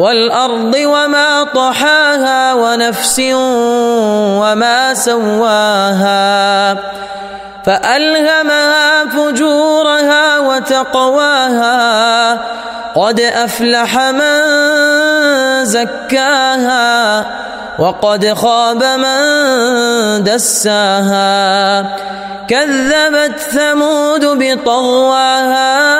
والأرض وما طحاها ونفس وما سواها فألهمها فجورها وتقواها قد أفلح من زكاها وقد خاب من دساها كذبت ثمود بطغواها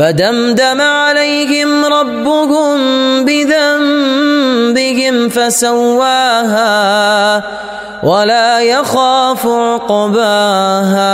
فدمدم عليهم ربهم بذنبهم فسواها ولا يخاف عقباها.